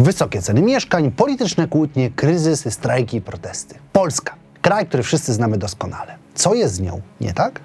Wysokie ceny mieszkań, polityczne kłótnie, kryzysy, strajki i protesty. Polska. Kraj, który wszyscy znamy doskonale. Co jest z nią nie tak?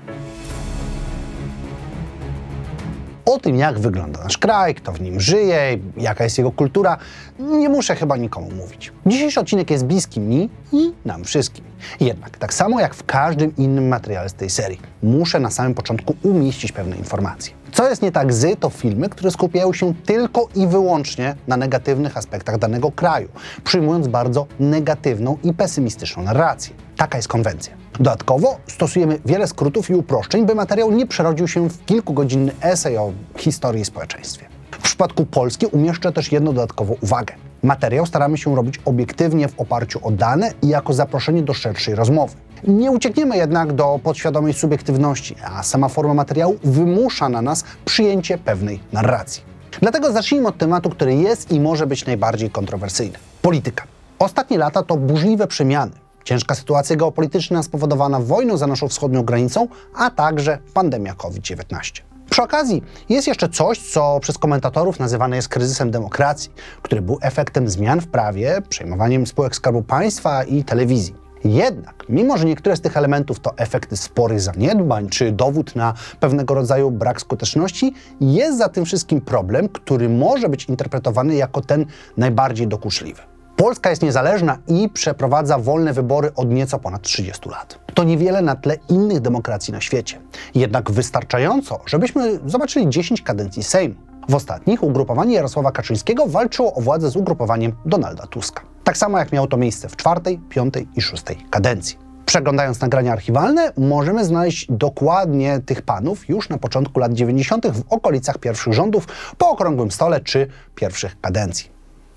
O tym, jak wygląda nasz kraj, kto w nim żyje, jaka jest jego kultura, nie muszę chyba nikomu mówić. Dzisiejszy odcinek jest bliski mi i nam wszystkim. Jednak, tak samo jak w każdym innym materiale z tej serii, muszę na samym początku umieścić pewne informacje. Co jest nie tak z, to filmy, które skupiają się tylko i wyłącznie na negatywnych aspektach danego kraju, przyjmując bardzo negatywną i pesymistyczną narrację. Taka jest konwencja. Dodatkowo stosujemy wiele skrótów i uproszczeń, by materiał nie przerodził się w kilkugodzinny esej o historii i społeczeństwie. W przypadku Polski umieszczę też jedną dodatkową uwagę. Materiał staramy się robić obiektywnie w oparciu o dane i jako zaproszenie do szerszej rozmowy. Nie uciekniemy jednak do podświadomej subiektywności, a sama forma materiału wymusza na nas przyjęcie pewnej narracji. Dlatego zacznijmy od tematu, który jest i może być najbardziej kontrowersyjny. Polityka. Ostatnie lata to burzliwe przemiany. Ciężka sytuacja geopolityczna spowodowana wojną za naszą wschodnią granicą, a także pandemia COVID-19. Przy okazji jest jeszcze coś, co przez komentatorów nazywane jest kryzysem demokracji, który był efektem zmian w prawie, przejmowaniem spółek Skarbu Państwa i telewizji. Jednak, mimo że niektóre z tych elementów to efekty sporych zaniedbań czy dowód na pewnego rodzaju brak skuteczności, jest za tym wszystkim problem, który może być interpretowany jako ten najbardziej dokuczliwy. Polska jest niezależna i przeprowadza wolne wybory od nieco ponad 30 lat. To niewiele na tle innych demokracji na świecie. Jednak wystarczająco, żebyśmy zobaczyli 10 kadencji Sejmu. W ostatnich ugrupowanie Jarosława Kaczyńskiego walczyło o władzę z ugrupowaniem Donalda Tuska. Tak samo jak miało to miejsce w czwartej, piątej i szóstej kadencji. Przeglądając nagrania archiwalne, możemy znaleźć dokładnie tych panów już na początku lat 90. w okolicach pierwszych rządów, po okrągłym stole czy pierwszych kadencji.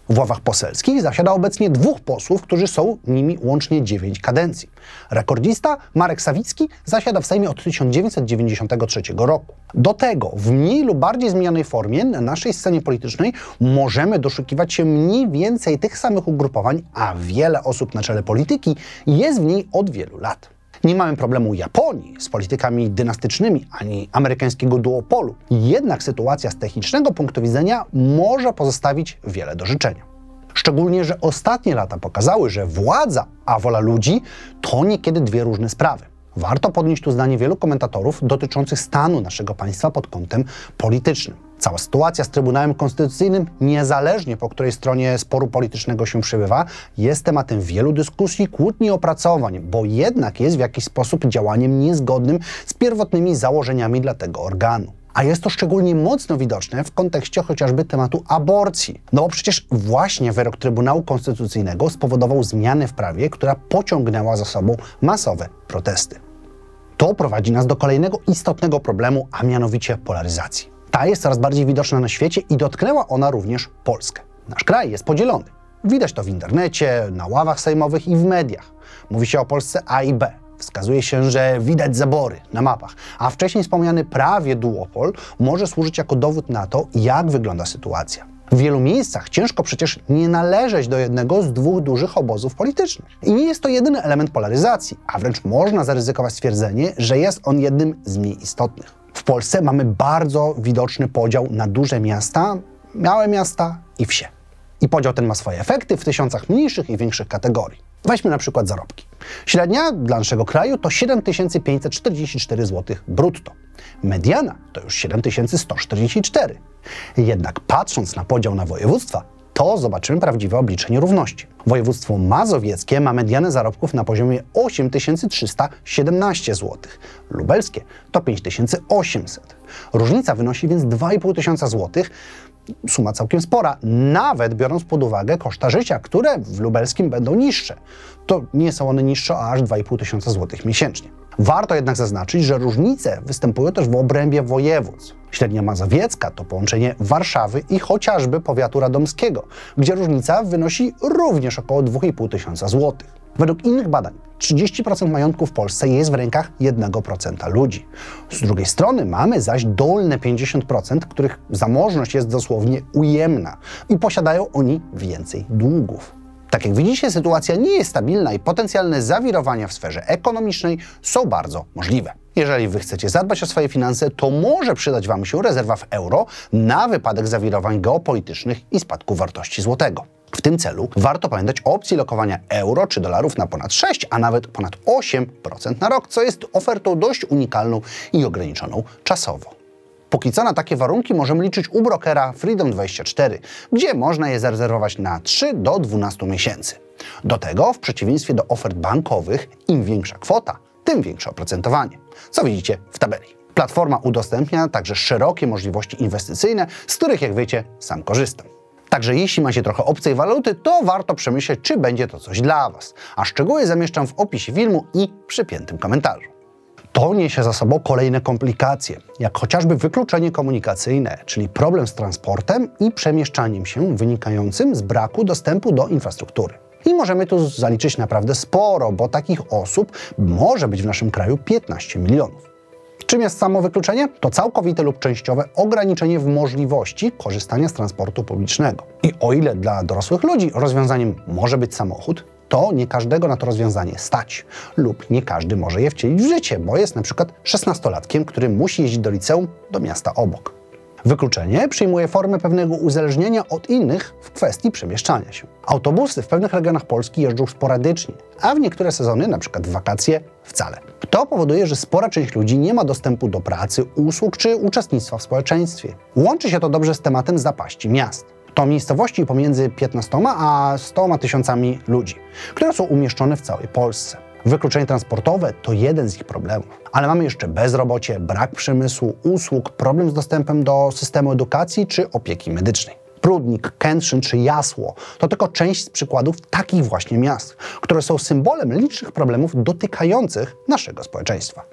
W ławach poselskich zasiada obecnie dwóch posłów, którzy są nimi łącznie dziewięć kadencji. Rekordzista Marek Sawicki zasiada w Sejmie od 1993 roku. Do tego w mniej lub bardziej zmienionej formie na naszej scenie politycznej możemy doszukiwać się mniej więcej tych samych ugrupowań, a wiele osób na czele polityki jest w niej od wielu lat. Nie mamy problemu Japonii z politykami dynastycznymi ani amerykańskiego duopolu. Jednak sytuacja z technicznego punktu widzenia może pozostawić wiele do życzenia. Szczególnie, że ostatnie lata pokazały, że władza, a wola ludzi to niekiedy dwie różne sprawy. Warto podnieść tu zdanie wielu komentatorów dotyczących stanu naszego państwa pod kątem politycznym. Cała sytuacja z Trybunałem Konstytucyjnym, niezależnie po której stronie sporu politycznego się przebywa, jest tematem wielu dyskusji, kłótni opracowań, bo jednak jest w jakiś sposób działaniem niezgodnym z pierwotnymi założeniami dla tego organu. A jest to szczególnie mocno widoczne w kontekście chociażby tematu aborcji. No bo przecież właśnie wyrok Trybunału Konstytucyjnego spowodował zmiany w prawie, która pociągnęła za sobą masowe protesty. To prowadzi nas do kolejnego istotnego problemu, a mianowicie polaryzacji. Ta jest coraz bardziej widoczna na świecie i dotknęła ona również Polskę. Nasz kraj jest podzielony. Widać to w internecie, na ławach sejmowych i w mediach. Mówi się o Polsce A i B. Wskazuje się, że widać zabory na mapach, a wcześniej wspomniany prawie duopol może służyć jako dowód na to, jak wygląda sytuacja. W wielu miejscach ciężko przecież nie należeć do jednego z dwóch dużych obozów politycznych. I nie jest to jedyny element polaryzacji, a wręcz można zaryzykować stwierdzenie, że jest on jednym z mniej istotnych. Polsce mamy bardzo widoczny podział na duże miasta, małe miasta i wsie. I podział ten ma swoje efekty w tysiącach mniejszych i większych kategorii. Weźmy na przykład zarobki. Średnia dla naszego kraju to 7544 zł brutto. Mediana to już 7144. Jednak patrząc na podział na województwa, to zobaczymy prawdziwe oblicze nierówności. Województwo mazowieckie ma medianę zarobków na poziomie 8317 zł, lubelskie to 5800. Różnica wynosi więc 2500 tysiąca złotych, suma całkiem spora, nawet biorąc pod uwagę koszta życia, które w lubelskim będą niższe. To nie są one niższe o aż 2,5 tysiąca złotych miesięcznie. Warto jednak zaznaczyć, że różnice występują też w obrębie województw. Średnia mazowiecka to połączenie Warszawy i chociażby powiatu radomskiego, gdzie różnica wynosi również około 2,5 tysiąca złotych. Według innych badań 30% majątku w Polsce jest w rękach 1% ludzi. Z drugiej strony mamy zaś dolne 50%, których zamożność jest dosłownie ujemna i posiadają oni więcej długów. Tak jak widzicie, sytuacja nie jest stabilna i potencjalne zawirowania w sferze ekonomicznej są bardzo możliwe. Jeżeli wy chcecie zadbać o swoje finanse, to może przydać wam się rezerwa w euro na wypadek zawirowań geopolitycznych i spadku wartości złotego. W tym celu warto pamiętać o opcji lokowania euro czy dolarów na ponad 6, a nawet ponad 8% na rok, co jest ofertą dość unikalną i ograniczoną czasowo. Póki co na takie warunki możemy liczyć u brokera Freedom24, gdzie można je zarezerwować na 3 do 12 miesięcy. Do tego, w przeciwieństwie do ofert bankowych, im większa kwota, tym większe oprocentowanie, co widzicie w tabeli. Platforma udostępnia także szerokie możliwości inwestycyjne, z których, jak wiecie, sam korzystam. Także jeśli macie trochę obcej waluty, to warto przemyśleć, czy będzie to coś dla Was. A szczegóły zamieszczam w opisie filmu i przypiętym komentarzu. To niesie za sobą kolejne komplikacje, jak chociażby wykluczenie komunikacyjne, czyli problem z transportem i przemieszczaniem się wynikającym z braku dostępu do infrastruktury. I możemy tu zaliczyć naprawdę sporo, bo takich osób może być w naszym kraju 15 milionów. Czym jest samo wykluczenie? To całkowite lub częściowe ograniczenie w możliwości korzystania z transportu publicznego. I o ile dla dorosłych ludzi rozwiązaniem może być samochód, to nie każdego na to rozwiązanie stać lub nie każdy może je wcielić w życie, bo jest na przykład 16-latkiem, który musi jeździć do liceum do miasta obok. Wykluczenie przyjmuje formę pewnego uzależnienia od innych w kwestii przemieszczania się. Autobusy w pewnych regionach Polski jeżdżą sporadycznie, a w niektóre sezony, np. w wakacje, wcale. To powoduje, że spora część ludzi nie ma dostępu do pracy, usług czy uczestnictwa w społeczeństwie. Łączy się to dobrze z tematem zapaści miast. To miejscowości pomiędzy 15 a 100 tysiącami ludzi, które są umieszczone w całej Polsce. Wykluczenie transportowe to jeden z ich problemów, ale mamy jeszcze bezrobocie, brak przemysłu, usług, problem z dostępem do systemu edukacji czy opieki medycznej. Prudnik, Kętrzyn czy Jasło to tylko część z przykładów takich właśnie miast, które są symbolem licznych problemów dotykających naszego społeczeństwa.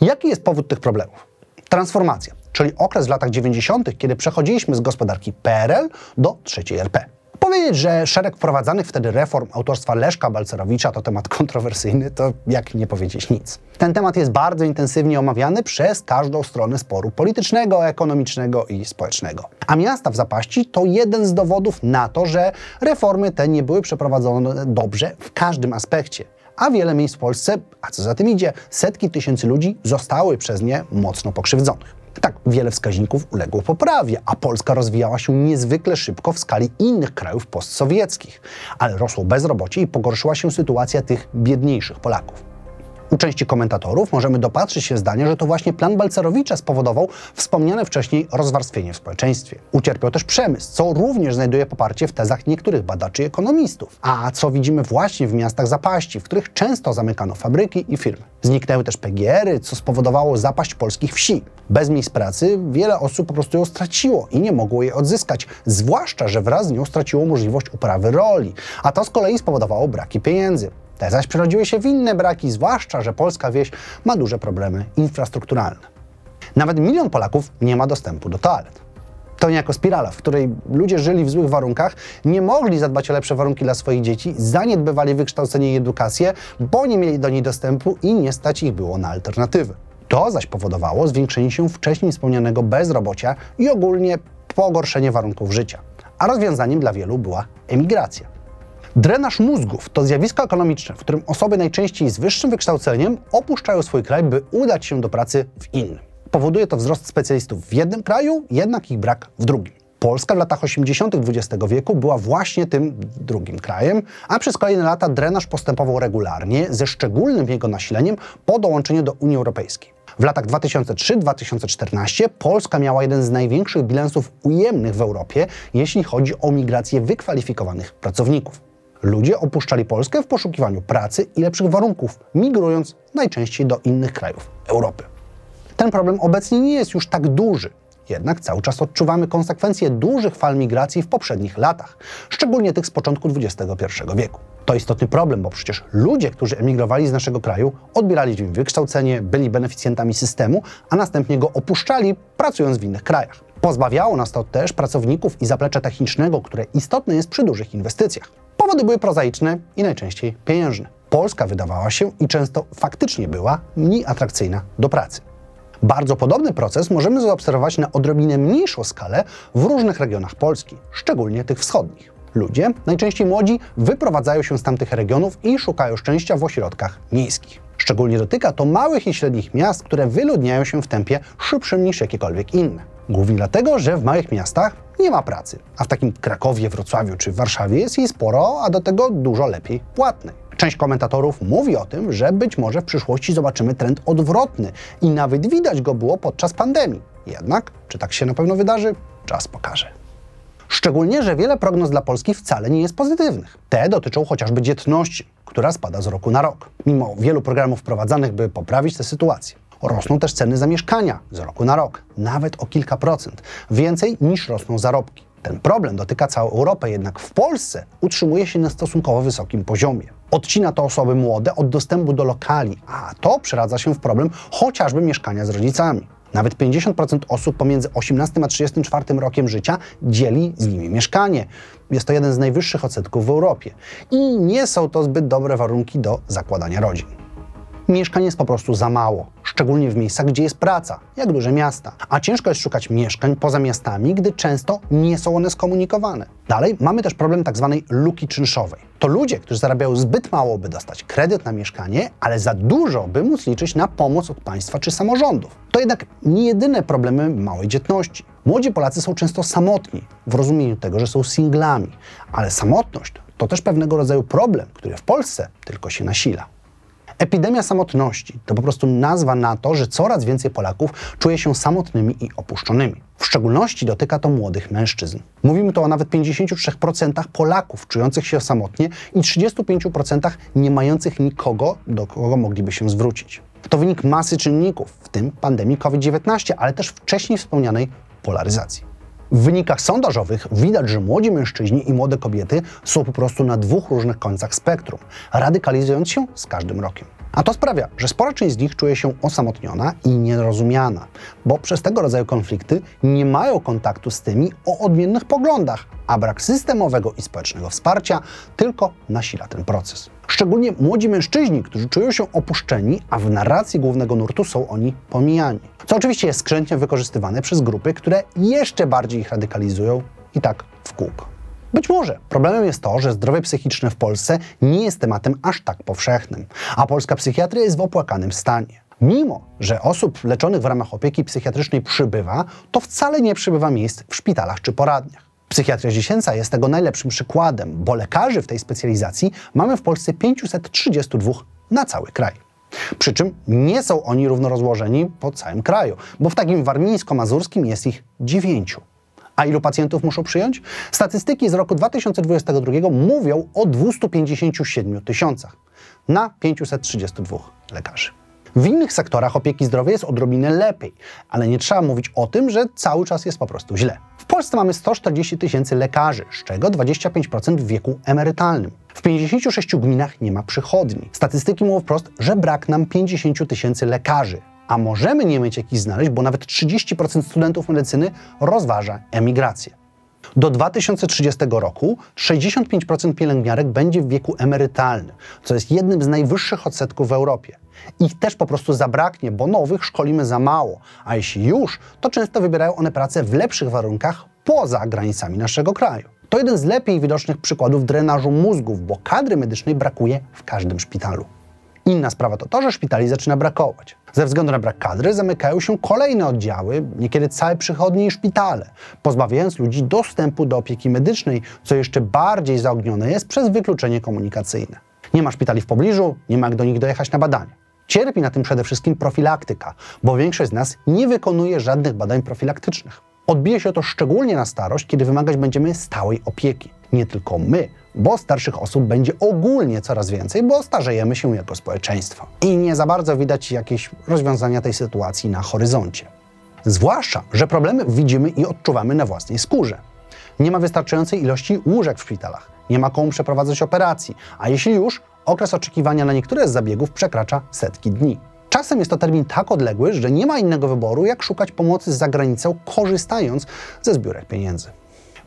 Jaki jest powód tych problemów? Transformacja, czyli okres w latach 90., kiedy przechodziliśmy z gospodarki PRL do trzeciej RP. Powiedzieć, że szereg wprowadzanych wtedy reform autorstwa Leszka Balcerowicza to temat kontrowersyjny, to jak nie powiedzieć nic. Ten temat jest bardzo intensywnie omawiany przez każdą stronę sporu politycznego, ekonomicznego i społecznego. A miasta w zapaści to jeden z dowodów na to, że reformy te nie były przeprowadzone dobrze w każdym aspekcie a wiele miejsc w Polsce, a co za tym idzie, setki tysięcy ludzi zostały przez nie mocno pokrzywdzonych. Tak, wiele wskaźników uległo poprawie, a Polska rozwijała się niezwykle szybko w skali innych krajów postsowieckich, ale rosło bezrobocie i pogorszyła się sytuacja tych biedniejszych Polaków. U części komentatorów możemy dopatrzyć się zdania, że to właśnie plan Balcerowicza spowodował wspomniane wcześniej rozwarstwienie w społeczeństwie. Ucierpiał też przemysł, co również znajduje poparcie w tezach niektórych badaczy i ekonomistów, a co widzimy właśnie w miastach zapaści, w których często zamykano fabryki i firmy. Zniknęły też PGR-y, co spowodowało zapaść polskich wsi. Bez miejsc pracy wiele osób po prostu ją straciło i nie mogło jej odzyskać, zwłaszcza, że wraz z nią straciło możliwość uprawy roli, a to z kolei spowodowało braki pieniędzy. Te zaś przerodziły się w inne braki, zwłaszcza, że polska wieś ma duże problemy infrastrukturalne. Nawet milion Polaków nie ma dostępu do toalet. To niejako spirala, w której ludzie żyli w złych warunkach, nie mogli zadbać o lepsze warunki dla swoich dzieci, zaniedbywali wykształcenie i edukację, bo nie mieli do niej dostępu i nie stać ich było na alternatywy. To zaś powodowało zwiększenie się wcześniej wspomnianego bezrobocia i ogólnie pogorszenie warunków życia. A rozwiązaniem dla wielu była emigracja. Drenaż mózgów to zjawisko ekonomiczne, w którym osoby najczęściej z wyższym wykształceniem opuszczają swój kraj, by udać się do pracy w innym. Powoduje to wzrost specjalistów w jednym kraju, jednak ich brak w drugim. Polska w latach 80. XX wieku była właśnie tym drugim krajem, a przez kolejne lata drenaż postępował regularnie, ze szczególnym jego nasileniem po dołączeniu do Unii Europejskiej. W latach 2003-2014 Polska miała jeden z największych bilansów ujemnych w Europie, jeśli chodzi o migrację wykwalifikowanych pracowników. Ludzie opuszczali Polskę w poszukiwaniu pracy i lepszych warunków, migrując najczęściej do innych krajów Europy. Ten problem obecnie nie jest już tak duży, jednak cały czas odczuwamy konsekwencje dużych fal migracji w poprzednich latach, szczególnie tych z początku XXI wieku. To istotny problem, bo przecież ludzie, którzy emigrowali z naszego kraju, odbierali im wykształcenie, byli beneficjentami systemu, a następnie go opuszczali, pracując w innych krajach. Pozbawiało nas to też pracowników i zaplecza technicznego, które istotne jest przy dużych inwestycjach. Powody były prozaiczne i najczęściej pieniężne. Polska wydawała się i często faktycznie była mniej atrakcyjna do pracy. Bardzo podobny proces możemy zaobserwować na odrobinę mniejszą skalę w różnych regionach Polski, szczególnie tych wschodnich. Ludzie, najczęściej młodzi, wyprowadzają się z tamtych regionów i szukają szczęścia w ośrodkach miejskich. Szczególnie dotyka to małych i średnich miast, które wyludniają się w tempie szybszym niż jakiekolwiek inne. Głównie dlatego, że w małych miastach nie ma pracy, a w takim Krakowie, Wrocławiu czy Warszawie jest jej sporo, a do tego dużo lepiej płatnej. Część komentatorów mówi o tym, że być może w przyszłości zobaczymy trend odwrotny i nawet widać go było podczas pandemii. Jednak, czy tak się na pewno wydarzy, czas pokaże. Szczególnie, że wiele prognoz dla Polski wcale nie jest pozytywnych. Te dotyczą chociażby dzietności, która spada z roku na rok, mimo wielu programów wprowadzanych, by poprawić tę sytuację. Rosną też ceny za mieszkania z roku na rok, nawet o kilka procent, więcej niż rosną zarobki. Ten problem dotyka całą Europę, jednak w Polsce utrzymuje się na stosunkowo wysokim poziomie. Odcina to osoby młode od dostępu do lokali, a to przeradza się w problem chociażby mieszkania z rodzicami. Nawet 50% osób pomiędzy 18 a 34 rokiem życia dzieli z nimi mieszkanie. Jest to jeden z najwyższych odsetków w Europie. I nie są to zbyt dobre warunki do zakładania rodzin. Mieszkań jest po prostu za mało, szczególnie w miejscach, gdzie jest praca, jak duże miasta. A ciężko jest szukać mieszkań poza miastami, gdy często nie są one skomunikowane. Dalej mamy też problem tak zwanej luki czynszowej. To ludzie, którzy zarabiają zbyt mało, by dostać kredyt na mieszkanie, ale za dużo, by móc liczyć na pomoc od państwa czy samorządów. To jednak nie jedyne problemy małej dzietności. Młodzi Polacy są często samotni, w rozumieniu tego, że są singlami, ale samotność to też pewnego rodzaju problem, który w Polsce tylko się nasila. Epidemia samotności to po prostu nazwa na to, że coraz więcej Polaków czuje się samotnymi i opuszczonymi. W szczególności dotyka to młodych mężczyzn. Mówimy tu o nawet 53% Polaków czujących się samotnie i 35% nie mających nikogo, do kogo mogliby się zwrócić. To wynik masy czynników, w tym pandemii COVID-19, ale też wcześniej wspomnianej polaryzacji. W wynikach sondażowych widać, że młodzi mężczyźni i młode kobiety są po prostu na dwóch różnych końcach spektrum, radykalizując się z każdym rokiem. A to sprawia, że spora część z nich czuje się osamotniona i nierozumiana, bo przez tego rodzaju konflikty nie mają kontaktu z tymi o odmiennych poglądach, a brak systemowego i społecznego wsparcia tylko nasila ten proces. Szczególnie młodzi mężczyźni, którzy czują się opuszczeni, a w narracji głównego nurtu są oni pomijani. Co oczywiście jest skrzętnie wykorzystywane przez grupy, które jeszcze bardziej ich radykalizują i tak w kółko. Być może problemem jest to, że zdrowie psychiczne w Polsce nie jest tematem aż tak powszechnym, a polska psychiatria jest w opłakanym stanie. Mimo, że osób leczonych w ramach opieki psychiatrycznej przybywa, to wcale nie przybywa miejsc w szpitalach czy poradniach. Psychiatria dziecięca jest tego najlepszym przykładem, bo lekarzy w tej specjalizacji mamy w Polsce 532 na cały kraj. Przy czym nie są oni równo rozłożeni po całym kraju, bo w takim warmińsko-mazurskim jest ich dziewięciu. A ilu pacjentów muszą przyjąć? Statystyki z roku 2022 mówią o 257 tysiącach na 532 lekarzy. W innych sektorach opieki zdrowia jest odrobinę lepiej, ale nie trzeba mówić o tym, że cały czas jest po prostu źle. W Polsce mamy 140 tysięcy lekarzy, z czego 25% w wieku emerytalnym. W 56 gminach nie ma przychodni. Statystyki mówią wprost, że brak nam 50 tysięcy lekarzy. A możemy nie mieć jakichś znaleźć, bo nawet 30% studentów medycyny rozważa emigrację. Do 2030 roku 65% pielęgniarek będzie w wieku emerytalnym, co jest jednym z najwyższych odsetków w Europie. Ich też po prostu zabraknie, bo nowych szkolimy za mało, a jeśli już, to często wybierają one pracę w lepszych warunkach poza granicami naszego kraju. To jeden z lepiej widocznych przykładów drenażu mózgów, bo kadry medycznej brakuje w każdym szpitalu. Inna sprawa to to, że szpitali zaczyna brakować. Ze względu na brak kadry zamykają się kolejne oddziały, niekiedy całe przychodnie i szpitale, pozbawiając ludzi dostępu do opieki medycznej, co jeszcze bardziej zaognione jest przez wykluczenie komunikacyjne. Nie ma szpitali w pobliżu, nie ma jak do nich dojechać na badania. Cierpi na tym przede wszystkim profilaktyka, bo większość z nas nie wykonuje żadnych badań profilaktycznych. Odbije się to szczególnie na starość, kiedy wymagać będziemy stałej opieki. Nie tylko my, bo starszych osób będzie ogólnie coraz więcej, bo starzejemy się jako społeczeństwo. I nie za bardzo widać jakieś rozwiązania tej sytuacji na horyzoncie. Zwłaszcza, że problemy widzimy i odczuwamy na własnej skórze. Nie ma wystarczającej ilości łóżek w szpitalach, nie ma komu przeprowadzać operacji, a jeśli już, okres oczekiwania na niektóre z zabiegów przekracza setki dni. Czasem jest to termin tak odległy, że nie ma innego wyboru, jak szukać pomocy z zagranicą, korzystając ze zbiórek pieniędzy.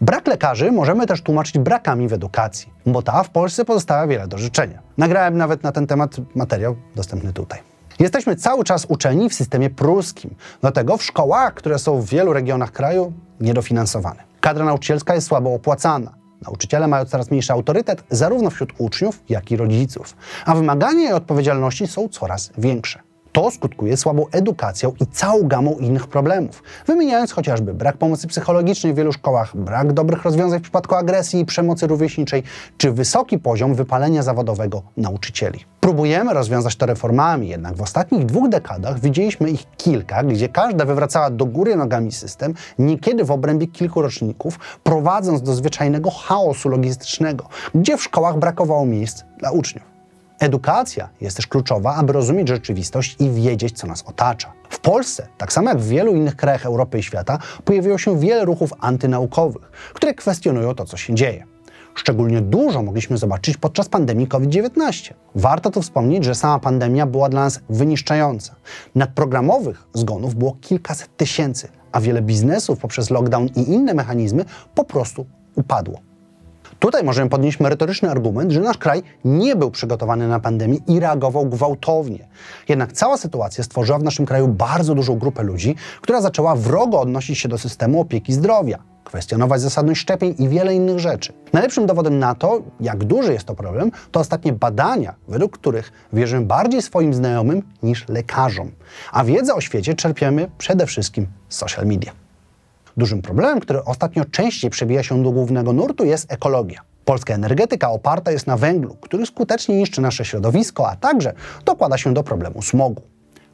Brak lekarzy możemy też tłumaczyć brakami w edukacji, bo ta w Polsce pozostawia wiele do życzenia. Nagrałem nawet na ten temat materiał dostępny tutaj. Jesteśmy cały czas uczeni w systemie pruskim, dlatego w szkołach, które są w wielu regionach kraju, niedofinansowane. Kadra nauczycielska jest słabo opłacana. Nauczyciele mają coraz mniejszy autorytet zarówno wśród uczniów, jak i rodziców, a wymagania i odpowiedzialności są coraz większe. To skutkuje słabą edukacją i całą gamą innych problemów, wymieniając chociażby brak pomocy psychologicznej w wielu szkołach, brak dobrych rozwiązań w przypadku agresji i przemocy rówieśniczej, czy wysoki poziom wypalenia zawodowego nauczycieli. Próbujemy rozwiązać to reformami, jednak w ostatnich dwóch dekadach widzieliśmy ich kilka, gdzie każda wywracała do góry nogami system, niekiedy w obrębie kilku roczników, prowadząc do zwyczajnego chaosu logistycznego, gdzie w szkołach brakowało miejsc dla uczniów. Edukacja jest też kluczowa, aby rozumieć rzeczywistość i wiedzieć, co nas otacza. W Polsce, tak samo jak w wielu innych krajach Europy i świata, pojawiło się wiele ruchów antynaukowych, które kwestionują to, co się dzieje. Szczególnie dużo mogliśmy zobaczyć podczas pandemii COVID-19. Warto tu wspomnieć, że sama pandemia była dla nas wyniszczająca. Nadprogramowych zgonów było kilkaset tysięcy, a wiele biznesów poprzez lockdown i inne mechanizmy po prostu upadło. Tutaj możemy podnieść merytoryczny argument, że nasz kraj nie był przygotowany na pandemię i reagował gwałtownie. Jednak cała sytuacja stworzyła w naszym kraju bardzo dużą grupę ludzi, która zaczęła wrogo odnosić się do systemu opieki zdrowia, kwestionować zasadność szczepień i wiele innych rzeczy. Najlepszym dowodem na to, jak duży jest to problem, to ostatnie badania, według których wierzymy bardziej swoim znajomym niż lekarzom. A wiedzę o świecie czerpiemy przede wszystkim z social media. Dużym problemem, który ostatnio częściej przebija się do głównego nurtu, jest ekologia. Polska energetyka oparta jest na węglu, który skutecznie niszczy nasze środowisko, a także dokłada się do problemu smogu.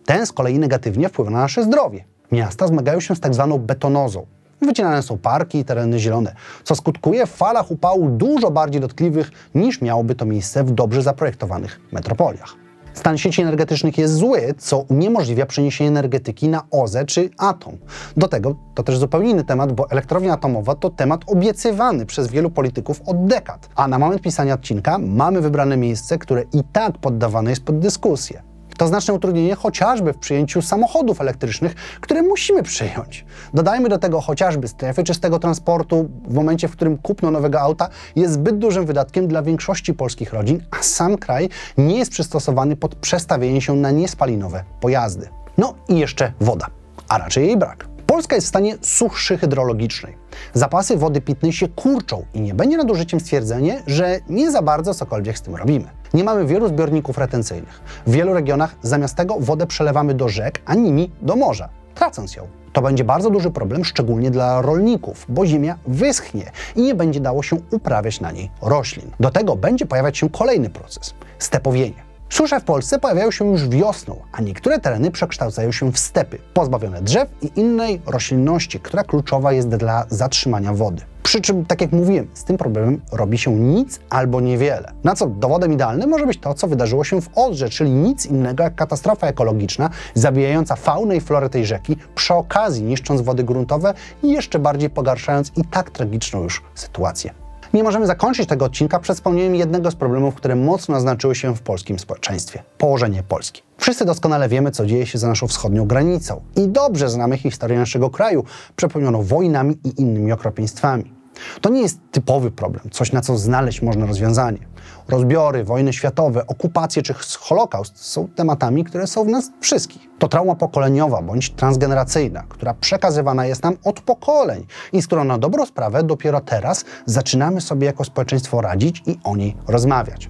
Ten z kolei negatywnie wpływa na nasze zdrowie. Miasta zmagają się z tak zwaną betonozą. Wycinane są parki i tereny zielone, co skutkuje w falach upału dużo bardziej dotkliwych niż miałoby to miejsce w dobrze zaprojektowanych metropoliach. Stan sieci energetycznych jest zły, co uniemożliwia przeniesienie energetyki na OZE czy atom. Do tego to też zupełnie inny temat, bo elektrownia atomowa to temat obiecywany przez wielu polityków od dekad. A na moment pisania odcinka mamy wybrane miejsce, które i tak poddawane jest pod dyskusję. To znaczne utrudnienie chociażby w przyjęciu samochodów elektrycznych, które musimy przyjąć. Dodajmy do tego chociażby strefy czystego transportu w momencie, w którym kupno nowego auta jest zbyt dużym wydatkiem dla większości polskich rodzin, a sam kraj nie jest przystosowany pod przestawienie się na niespalinowe pojazdy. No i jeszcze woda, a raczej jej brak. Polska jest w stanie suszy hydrologicznej. Zapasy wody pitnej się kurczą i nie będzie nadużyciem stwierdzenie, że nie za bardzo cokolwiek z tym robimy. Nie mamy wielu zbiorników retencyjnych. W wielu regionach zamiast tego wodę przelewamy do rzek, a nimi do morza, tracąc ją. To będzie bardzo duży problem, szczególnie dla rolników, bo ziemia wyschnie i nie będzie dało się uprawiać na niej roślin. Do tego będzie pojawiać się kolejny proces stepowienie. Susze w Polsce pojawiają się już wiosną, a niektóre tereny przekształcają się w stepy, pozbawione drzew i innej roślinności, która kluczowa jest dla zatrzymania wody. Przy czym, tak jak mówiłem, z tym problemem robi się nic albo niewiele. Na co dowodem idealnym może być to, co wydarzyło się w Odrze, czyli nic innego jak katastrofa ekologiczna zabijająca faunę i florę tej rzeki, przy okazji niszcząc wody gruntowe i jeszcze bardziej pogarszając i tak tragiczną już sytuację. Nie możemy zakończyć tego odcinka przed wspomnieniem jednego z problemów, które mocno znaczyły się w polskim społeczeństwie położenie Polski. Wszyscy doskonale wiemy, co dzieje się za naszą wschodnią granicą i dobrze znamy historię naszego kraju, przepełnioną wojnami i innymi okropieństwami. To nie jest typowy problem, coś na co znaleźć można rozwiązanie. Rozbiory, wojny światowe, okupacje czy Holokaust są tematami, które są w nas wszystkich. To trauma pokoleniowa bądź transgeneracyjna, która przekazywana jest nam od pokoleń i z którą na dobrą sprawę dopiero teraz zaczynamy sobie jako społeczeństwo radzić i o niej rozmawiać.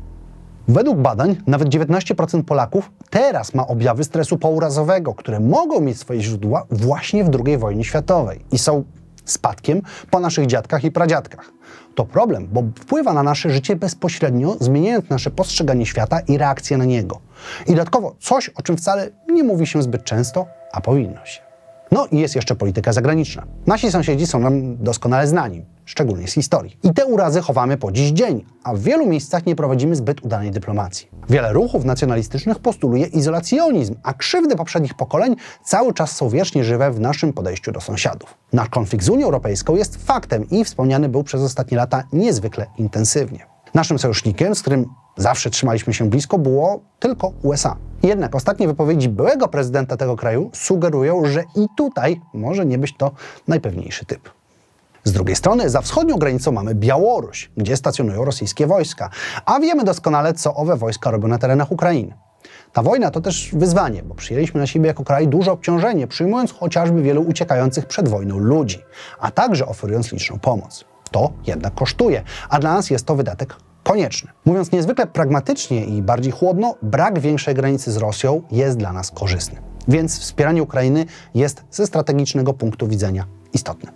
Według badań nawet 19% Polaków teraz ma objawy stresu pourazowego, które mogą mieć swoje źródła właśnie w II wojnie światowej i są spadkiem po naszych dziadkach i pradziadkach. To problem, bo wpływa na nasze życie bezpośrednio, zmieniając nasze postrzeganie świata i reakcję na niego. I dodatkowo coś, o czym wcale nie mówi się zbyt często, a powinno się. No i jest jeszcze polityka zagraniczna. Nasi sąsiedzi są nam doskonale znani, szczególnie z historii. I te urazy chowamy po dziś dzień, a w wielu miejscach nie prowadzimy zbyt udanej dyplomacji. Wiele ruchów nacjonalistycznych postuluje izolacjonizm, a krzywdy poprzednich pokoleń cały czas są wiecznie żywe w naszym podejściu do sąsiadów. Nasz konflikt z Unią Europejską jest faktem i wspomniany był przez ostatnie lata niezwykle intensywnie. Naszym sojusznikiem, z którym zawsze trzymaliśmy się blisko, było tylko USA. Jednak ostatnie wypowiedzi byłego prezydenta tego kraju sugerują, że i tutaj może nie być to najpewniejszy typ. Z drugiej strony, za wschodnią granicą mamy Białoruś, gdzie stacjonują rosyjskie wojska, a wiemy doskonale, co owe wojska robią na terenach Ukrainy. Ta wojna to też wyzwanie, bo przyjęliśmy na siebie jako kraj duże obciążenie, przyjmując chociażby wielu uciekających przed wojną ludzi, a także oferując liczną pomoc. to jednak kosztuje, a dla nas jest to wydatek konieczny. Mówiąc niezwykle pragmatycznie i bardziej chłodno, brak większej granicy z Rosją jest dla nas korzystny. Więc wspieranie Ukrainy jest ze strategicznego punktu widzenia istotne.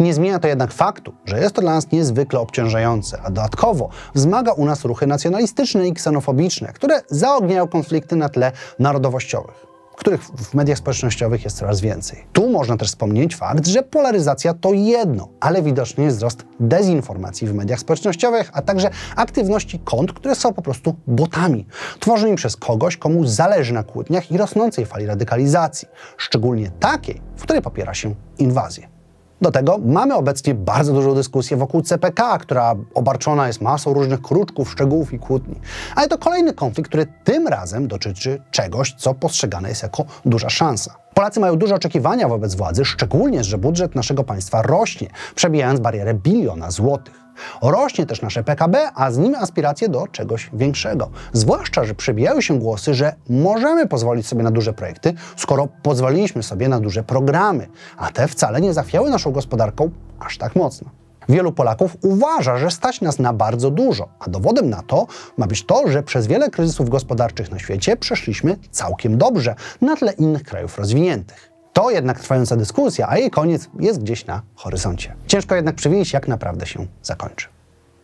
Nie zmienia to jednak faktu, że jest to dla nas niezwykle obciążające, a dodatkowo wzmaga u nas ruchy nacjonalistyczne i ksenofobiczne, które zaogniają konflikty na tle narodowościowych, których w mediach społecznościowych jest coraz więcej. Tu można też wspomnieć fakt, że polaryzacja to jedno, ale widoczny jest wzrost dezinformacji w mediach społecznościowych, a także aktywności kont, które są po prostu botami, tworzonymi przez kogoś, komu zależy na kłótniach i rosnącej fali radykalizacji, szczególnie takiej, w której popiera się inwazję. Do tego mamy obecnie bardzo dużą dyskusję wokół CPK, która obarczona jest masą różnych kruczków, szczegółów i kłótni. Ale to kolejny konflikt, który tym razem dotyczy czegoś, co postrzegane jest jako duża szansa. Polacy mają duże oczekiwania wobec władzy, szczególnie, że budżet naszego państwa rośnie, przebijając barierę biliona złotych. Rośnie też nasze PKB, a z nim aspiracje do czegoś większego. Zwłaszcza, że przebijają się głosy, że możemy pozwolić sobie na duże projekty, skoro pozwoliliśmy sobie na duże programy, a te wcale nie zachwiały naszą gospodarką aż tak mocno. Wielu Polaków uważa, że stać nas na bardzo dużo, a dowodem na to ma być to, że przez wiele kryzysów gospodarczych na świecie przeszliśmy całkiem dobrze na tle innych krajów rozwiniętych. To jednak trwająca dyskusja, a jej koniec jest gdzieś na horyzoncie. Ciężko jednak przewidzieć, jak naprawdę się zakończy.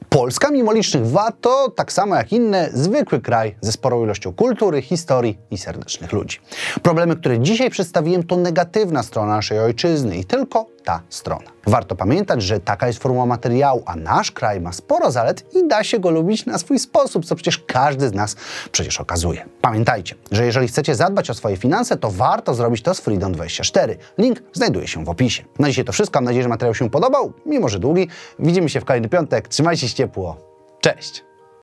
Polska, mimo licznych wad, to tak samo jak inne, zwykły kraj ze sporą ilością kultury, historii i serdecznych ludzi. Problemy, które dzisiaj przedstawiłem, to negatywna strona naszej ojczyzny i tylko ta strona. Warto pamiętać, że taka jest formuła materiału, a nasz kraj ma sporo zalet i da się go lubić na swój sposób, co przecież każdy z nas przecież okazuje. Pamiętajcie, że jeżeli chcecie zadbać o swoje finanse, to warto zrobić to z Freedom24. Link znajduje się w opisie. Na dzisiaj to wszystko. Mam nadzieję, że materiał się podobał, mimo że długi. Widzimy się w kolejny piątek. Trzymajcie się ciepło. Cześć!